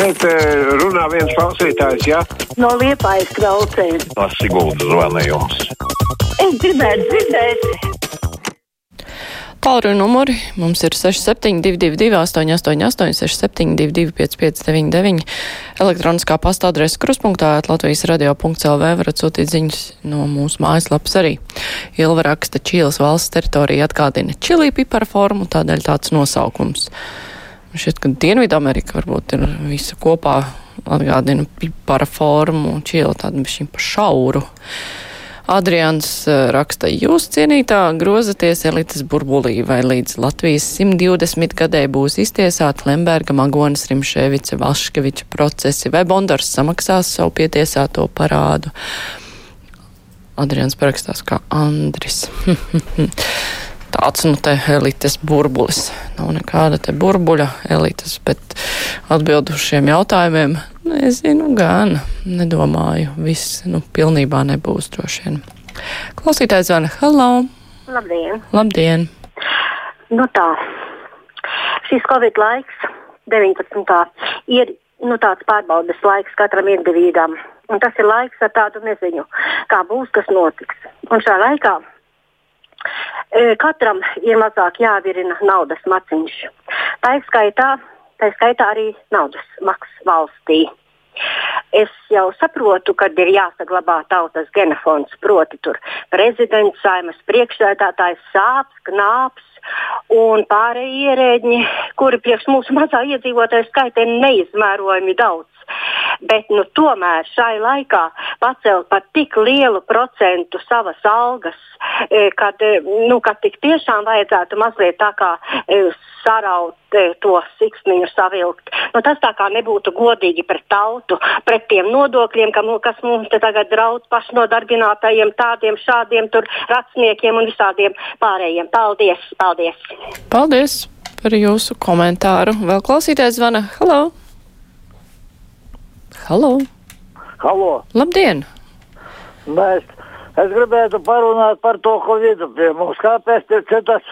šeit eh, runā viens klausītājs, jā? No liepājas traucēm. No Siguldas zvanījums. Es gribētu dzirdēt. Tālruņa numuri mums ir 6722, 888, 672, 559, elektroniskā pasta adrese kruspunktā, Latvijas radio.clv varat sūtīt ziņas no mūsu mājaslapas arī. Ilva raksta Čīles valsts teritorija atgādina čilī pipara formu, tādēļ tāds nosaukums. Šķiet, ka Dienvidamerika varbūt ir visa kopā atgādina pipara formu, Čīla tādu bišķiņ pa šauru. Adrians raksta, jūs cienītā grozaties elites burbulī, vai līdz Latvijas 120 gadē būs iztiesāti Lemberga, Magonas, Rimšēvica, Vaškeviča procesi, vai Bondars samaksās savu pietiesāto parādu. Adrians parakstās kā Andris. tāds nu te elites burbulis. Nav nekāda te burbuļa elites, bet atbildu šiem jautājumiem nezinu gan, nedomāju. Viss, nu, pilnībā nebūs droši vien. Klausītājs zvana, hello! Labdien! Labdien! Nu tā, šis Covid laiks, 19. ir nu, tāds pārbaudas laiks katram individam. Un tas ir laiks ar tādu neziņu, kā būs, kas notiks. Un šajā laikā katram ir mazāk jāvirina naudas maciņš. Tā ir skaitā, tā ir skaitā arī naudas maksas valstī. Es jau saprotu, ka ir jāsaglabā tautas genofons, proti, tur prezidents, saimas priekšsēdētājs, sāps, knāps un pārējie ierēģi, kuri priekš mūsu mazā iedzīvotāju skaita ir neizmērojami daudz. Bet nu, tomēr šai laikā pacelt par tik lielu procentu savas algas, e, kad, e, nu, kad tik tiešām vajadzētu mazliet tā kā e, saraut to siksniņu savilkt. Nu, tas tā kā nebūtu godīgi pret tautu, pret tiem nodokļiem, ka, kas mums te tagad draud pašnodarbinātajiem, tādiem šādiem tur racniekiem un visādiem pārējiem. Paldies! Paldies! Paldies par jūsu komentāru. Vēl klausītājs zvana. Halo! Halo! Halo! Labdien! Mēs, es gribētu parunāt par to Covid pie mums. Kāpēc citas,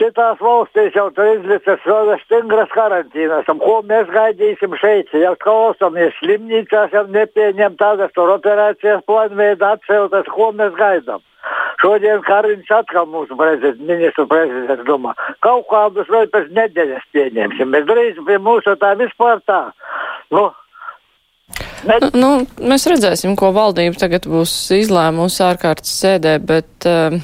citās valstīs jau tur izlicis stingras karantīnas? Ko mēs gaidīsim šeit? Ja klausamies slimnīcās, jau nepieņem tādas tur operācijas plānveidu atceltas, ko mēs gaidām? Šodien Kariņš atkal mūsu prezidents, ministru prezidents domā, kaut kādus vēl pēc nedēļas pieņemsim. Mēs drīz pie mūsu tā vispār tā. Nu, Bet... Nu, mēs redzēsim, ko valdība tagad būs izlēmusi ārkārtas sēdē, bet uh,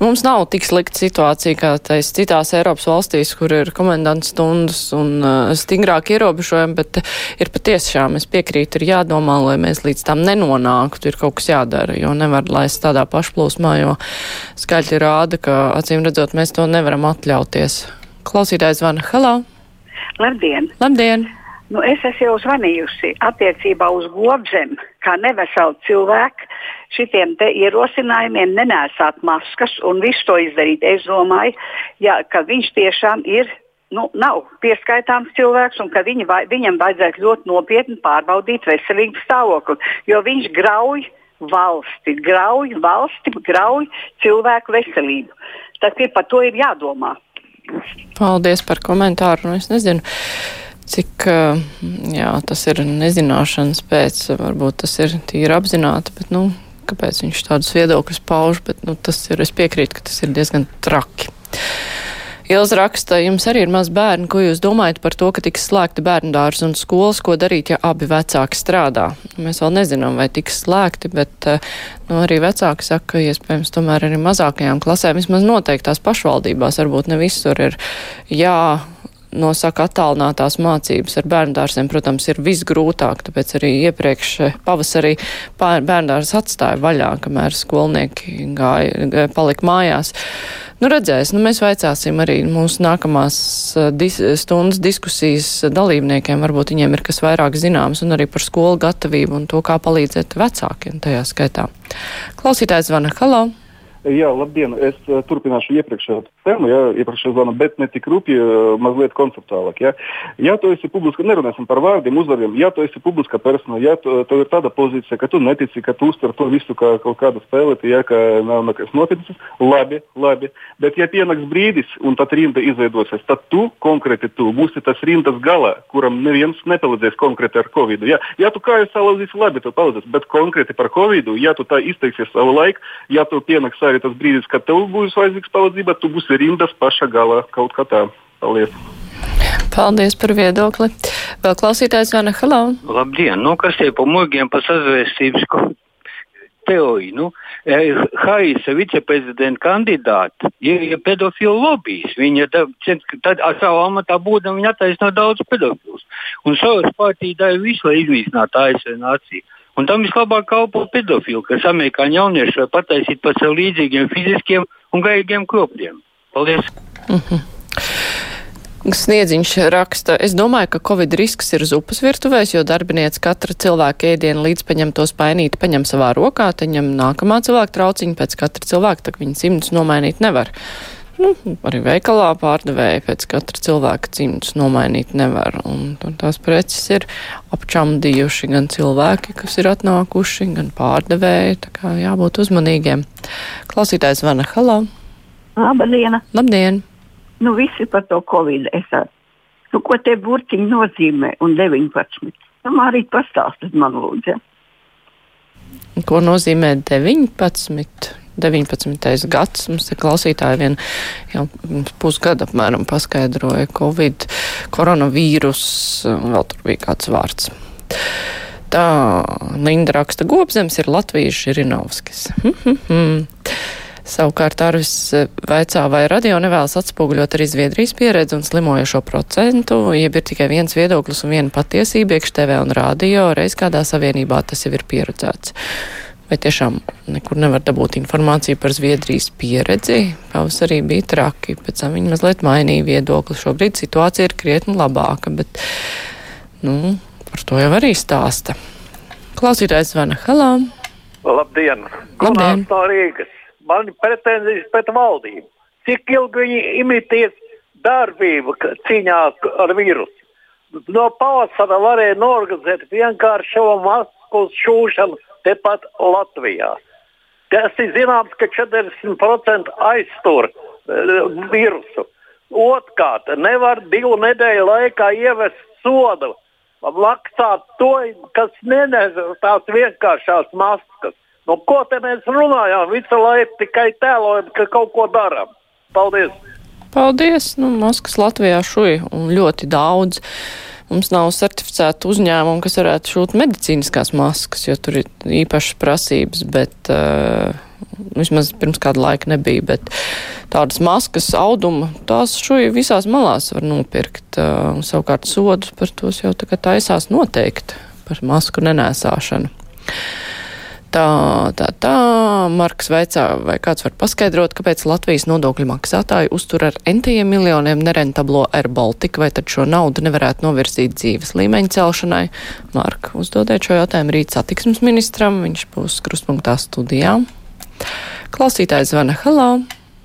mums nav tik slikta situācija kā tais citās Eiropas valstīs, kur ir komendants stundas un uh, stingrāk ierobežojumi, bet ir patiešām, es piekrītu, ir jādomā, lai mēs līdz tam nenonāktu, ir kaut kas jādara, jo nevar laist tādā pašplūsmā, jo skaļi rāda, ka acīm redzot, mēs to nevaram atļauties. Klausītājs zvana, hello! Labdien! Labdien! Nu, es esmu jau zvanījusi attiecībā uz gobzem, kā neveselu cilvēku šitiem ierosinājumiem nenēsāt maskas un visu to izdarīt. Es domāju, ja, ka viņš tiešām ir. Nu, nav pieskaitāms cilvēks, un ka viņi, vai, viņam vajadzētu ļoti nopietni pārbaudīt veselību stāvokli, jo viņš grauj valsti, grauj valsti, grauj cilvēku veselību. Tas ir par to ir jādomā. Paldies par komentāru. Nu, es nezinu cik jā, tas ir nezināšanas pēc, varbūt tas ir tīri apzināti, bet, nu, kāpēc viņš tādus viedokļus pauž, bet, nu, tas ir, es piekrītu, ka tas ir diezgan traki. Ilza raksta, jums arī ir maz bērni, ko jūs domājat par to, ka tiks slēgti bērnu dārs un skolas, ko darīt, ja abi vecāki strādā? Mēs vēl nezinām, vai tiks slēgti, bet nu, arī vecāki saka, ka iespējams tomēr arī mazākajām klasēm, vismaz noteiktās pašvaldībās, varbūt ne visur ir jā nosaka attālinātās mācības ar bērndārsiem, protams, ir visgrūtāk, tāpēc arī iepriekš eh, pavasarī bērndārs atstāja vaļā, kamēr skolnieki gāja, palika mājās. Nu, redzēs, nu, mēs vaicāsim arī mūsu nākamās eh, dis stundas diskusijas dalībniekiem, varbūt viņiem ir kas vairāk zināms, un arī par skolu gatavību un to, kā palīdzēt vecākiem tajā skaitā. Klausītājs zvana, halo! Jā, labdien! Es uh, turpināšu iepriekšējā tēmu, ja, iepriekš zvanu, bet ne tik rupji, mazliet konceptuālāk. Ja, ja tu esi publiska, nerunāsim par vārdiem, uzvārdiem, ja tu esi publiska persona, ja tu, tev ir tāda pozīcija, ka tu netici, ka tu uztver to visu kā kaut kādu spēlēti, ja ka nav nekas noticis, labi, labi. Bet ja pienāks brīdis un tad rinda izveidosies, tad tu konkrēti tu būsi tas rindas galā, kuram neviens nepalīdzēs konkrēti ar covid. Ja, ja tu kājas salauzīsi, labi, tu palīdzēsi, bet konkrēti par covid, ja tu tā izteiksies savu laiku, ja tu pienāks arī tas brīdis, kad tev būs vajadzīgs palīdzība, tu būsi rindas paša galā kaut kā tā. Paldies! Paldies par viedokli. Vēl klausītājs Vana Halau. Labdien! Nu, kas tie pa mūgiem pa sazvēstības teoriju? Nu, Haisa viceprezidenta kandidāti ir, pedofilu lobbyis. Viņa tad ar savu amatā būdama viņa attaisno daudz pedofilus. Un savas partija dara visu, lai iznīcinātu ASV nāciju. Un tam vislabāk kalpo pedofili, kas amerikāņu jaunieši var pataisīt par sev līdzīgiem fiziskiem un garīgiem kropļiem. Paldies! Mm -hmm. Sniedziņš raksta, es domāju, ka Covid risks ir zupas virtuvēs, jo darbinieci katra cilvēka ēdienu līdz paņem to spainīti, paņem savā rokā, tad ņem nākamā cilvēka trauciņu pēc katra cilvēka, tā viņi cimdus nomainīt nevar. Nu, arī veikalā pārdevēja pēc katra cilvēka cimdus nomainīt nevar. Un, un tās preces ir apčamdījuši gan cilvēki, kas ir atnākuši, gan pārdevēji, tā kā jābūt uzmanīgiem. Klausītājs Vana Halo. Labdien! Labdien! Nu, visi par to Covid esat. Nu, ko tie burtiņi nozīmē? Un 19. Nu, arī pastāstiet man, lūdzu. Ko nozīmē 19? 19. gads mums te klausītāji vien jau pusgadu apmēram paskaidroja Covid, koronavīrus, vēl tur bija kāds vārds. Tā Linda raksta, gobzems ir Latvijas Žirinovskis. Savukārt Arvis eh, vaicā, vai radio nevēlas atspoguļot arī Zviedrijas pieredzi un slimojošo procentu, jeb ir tikai viens viedoklis un viena patiesība, iekš TV un radio, reiz kādā savienībā tas jau ir pieredzēts. Vai tiešām nekur nevar dabūt informāciju par Zviedrijas pieredzi? Pavasarī bija traki, pēc tam viņi mazliet mainīja viedokli. Šobrīd situācija ir krietni labāka, bet, nu, par to jau arī stāsta. Klausītājs Vana Halā. Labdien! Labdien! No Rīgas man ir pretenzijas pret valdību. Cik ilgi viņi imitēs darbību cīņā ar vīrusu? No pavasara varēja norganizēt vienkārši šo masku šūšanu tepat Latvijā. Tas ir zināms, ka 40% aiztur uh, vīrusu. Otrkārt, nevar divu nedēļu laikā ievest sodu, maksāt to, kas nenes tās vienkāršās maskas. Nu, ko te mēs runājām? Visu laiku tikai tēlojam, ka kaut ko darām. Paldies! Paldies! Nu, maskas Latvijā šuja un ļoti daudz. Mums nav certificēta uzņēmuma, kas varētu šūt medicīniskās maskas, jo tur ir īpašas prasības, bet uh, vismaz pirms kāda laika nebija. Bet tādas maskas, auduma, tās šuja visās malās var nopirkt. Uh, savukārt sodus par tos jau tagad taisās noteikti par masku nenēsāšanu. Tā, tā, tā, Marks veicā, vai kāds var paskaidrot, kāpēc Latvijas nodokļu maksātāji uztur ar entiem miljoniem nerentablo Air Baltica, vai tad šo naudu nevarētu novirzīt dzīves līmeņa celšanai? Mark, uzdodiet šo jautājumu rīt satiksmes ministram, viņš būs krustpunktā studijā. Klausītājs zvana, halā!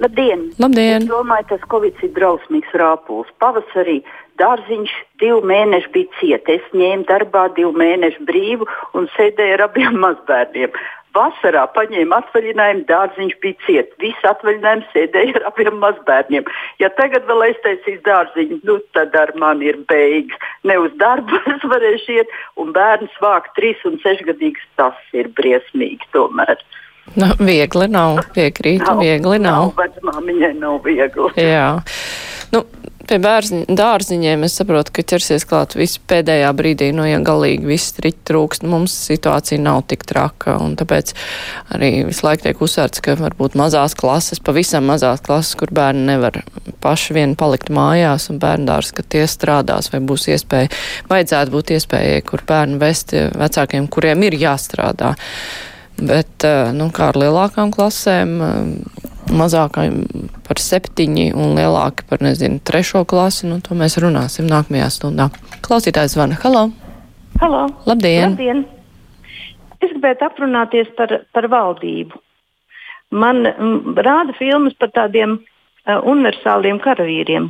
Labdien! Labdien! Es domāju, tas Covid ir drausmīgs rāpuls. Pavasarī dārziņš divu mēnešu bija cieta. Es ņēmu darbā divu mēnešu brīvu un sēdēju ar abiem mazbērniem. Vasarā paņēma atvaļinājumu, dārziņš bija ciets. Visu atvaļinājumu sēdēja ar abiem mazbērniem. Ja tagad vēl aiztaisīs dārziņu, nu tad ar mani ir beigas. Ne uz darbu es varēšu iet, un bērns vākt trīs un sešgadīgs, tas ir briesmīgi tomēr. Nu, viegli nav, piekrītu, nav, viegli nav. nav Vecmāmiņai nav viegli. Jā. Nu, pie bērziņ, dārziņiem es saprotu, ka ķersies klāt visu pēdējā brīdī, nu, ja galīgi viss striķi trūkst, mums situācija nav tik traka, un tāpēc arī visu laiku tiek uzsvērts, ka varbūt mazās klases, pavisam mazās klases, kur bērni nevar paši vien palikt mājās, un bērndārs, ka tie strādās, vai būs iespēja, vajadzētu būt iespējai, kur bērnu vest vecākiem, kuriem ir jāstrādā. Bet, eh, nu, kā ar lielākām klasēm, mazākajiem par septiņi un lielāki par, nezinu, trešo klasi, nu, to mēs runāsim nākamajā stundā. Klausītājs zvana. Halo! Halo! Labdien! Labdien. Es gribētu aprunāties par, par valdību. Man m, rāda filmas par tādiem uh, universāliem karavīriem,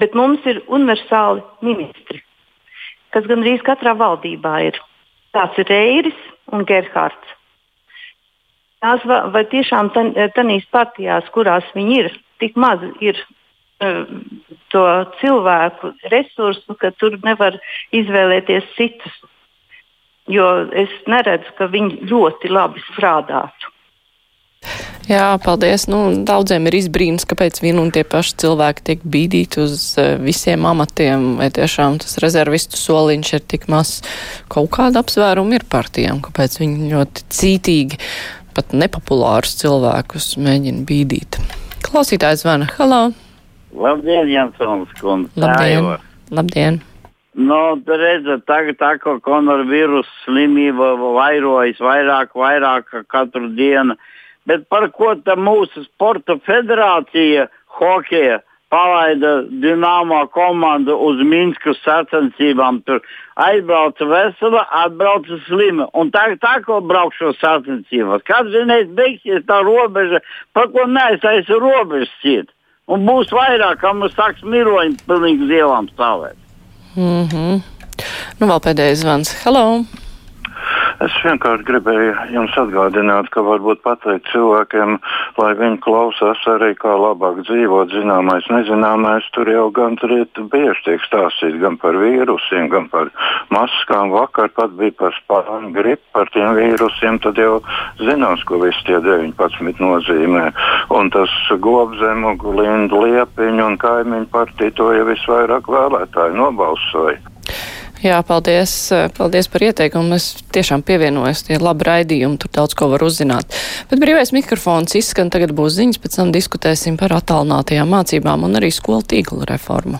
bet mums ir universāli ministri, kas gandrīz katrā valdībā ir. Tāds ir Reiris un Gerhards. Tās vai, vai tiešām tanīs partijās, kurās viņi ir, tik maz ir uh, to cilvēku resursu, ka tur nevar izvēlēties citus. Jo es neredzu, ka viņi ļoti labi strādātu. Jā, paldies. Nu, daudziem ir izbrīns, kāpēc vien un tie paši cilvēki tiek bīdīti uz uh, visiem amatiem, vai tiešām tas rezervistu soliņš ir tik maz. Kaut kāda apsvēruma ir partijām, kāpēc viņi ļoti cītīgi, pat nepopulārus cilvēkus mēģina bīdīt. Klausītājs zvana. Halo! Labdien, Jansons kundze! Labdien! Labdien. Nu, redzat, tagad tā kā koronavīrusa slimība vairojas vairāk, vairāk katru dienu. Bet par ko tā mūsu sporta federācija hokeja palaida Dienāmo komandu uz Minskas sacensībām. Tur aizbrauca vesela, atbrauca slima. Un tā, tā ko braukšu sacensībās. Kad vienreiz beigsies tā robeža, par ko neaiztaisa robežas ciet. Un būs vairāk, kam sāks miroņi pilnīgi uz ielām stāvēt. Mm -hmm. Nu, vēl pēdējais zvans. Hello! Es vienkārši gribēju jums atgādināt, ka varbūt pateikt cilvēkiem, lai viņi klausās arī kā labāk dzīvot, zināmais, nezināmais, tur jau gan bieži tiek stāstīts gan par vīrusiem, gan par maskām. Vakar pat bija par spāņu gripu, par tiem vīrusiem, tad jau zinās, ko visi tie 19 nozīmē. Un tas gobzemu, lindu liepiņu un kaimiņu partiju to jau visvairāk vēlētāji nobalsoja. Jā, paldies, paldies par ieteikumu. Es tiešām pievienojos, tie labi raidījumi, tur daudz ko var uzzināt. Bet brīvais mikrofons izskan, tagad būs ziņas, pēc tam diskutēsim par attālinātajām mācībām un arī skolu tīkla reformu.